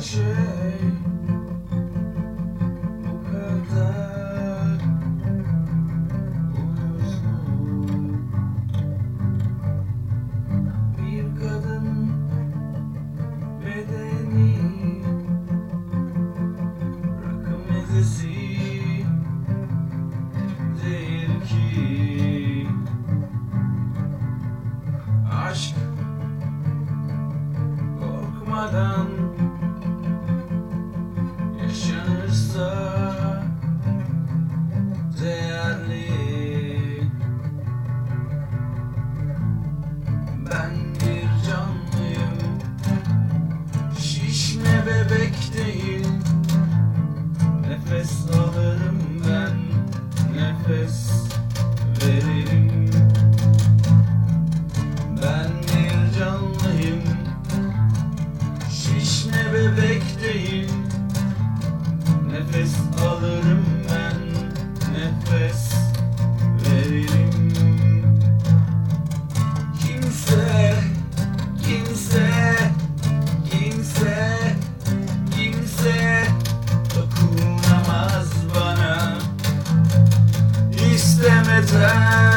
Sure. aşk korkmadan yaşanırsa değerli. Ben Nefes alırım ben. Nefes veririm. Kimse kimse kimse kimse dokunamaz bana. İstemeden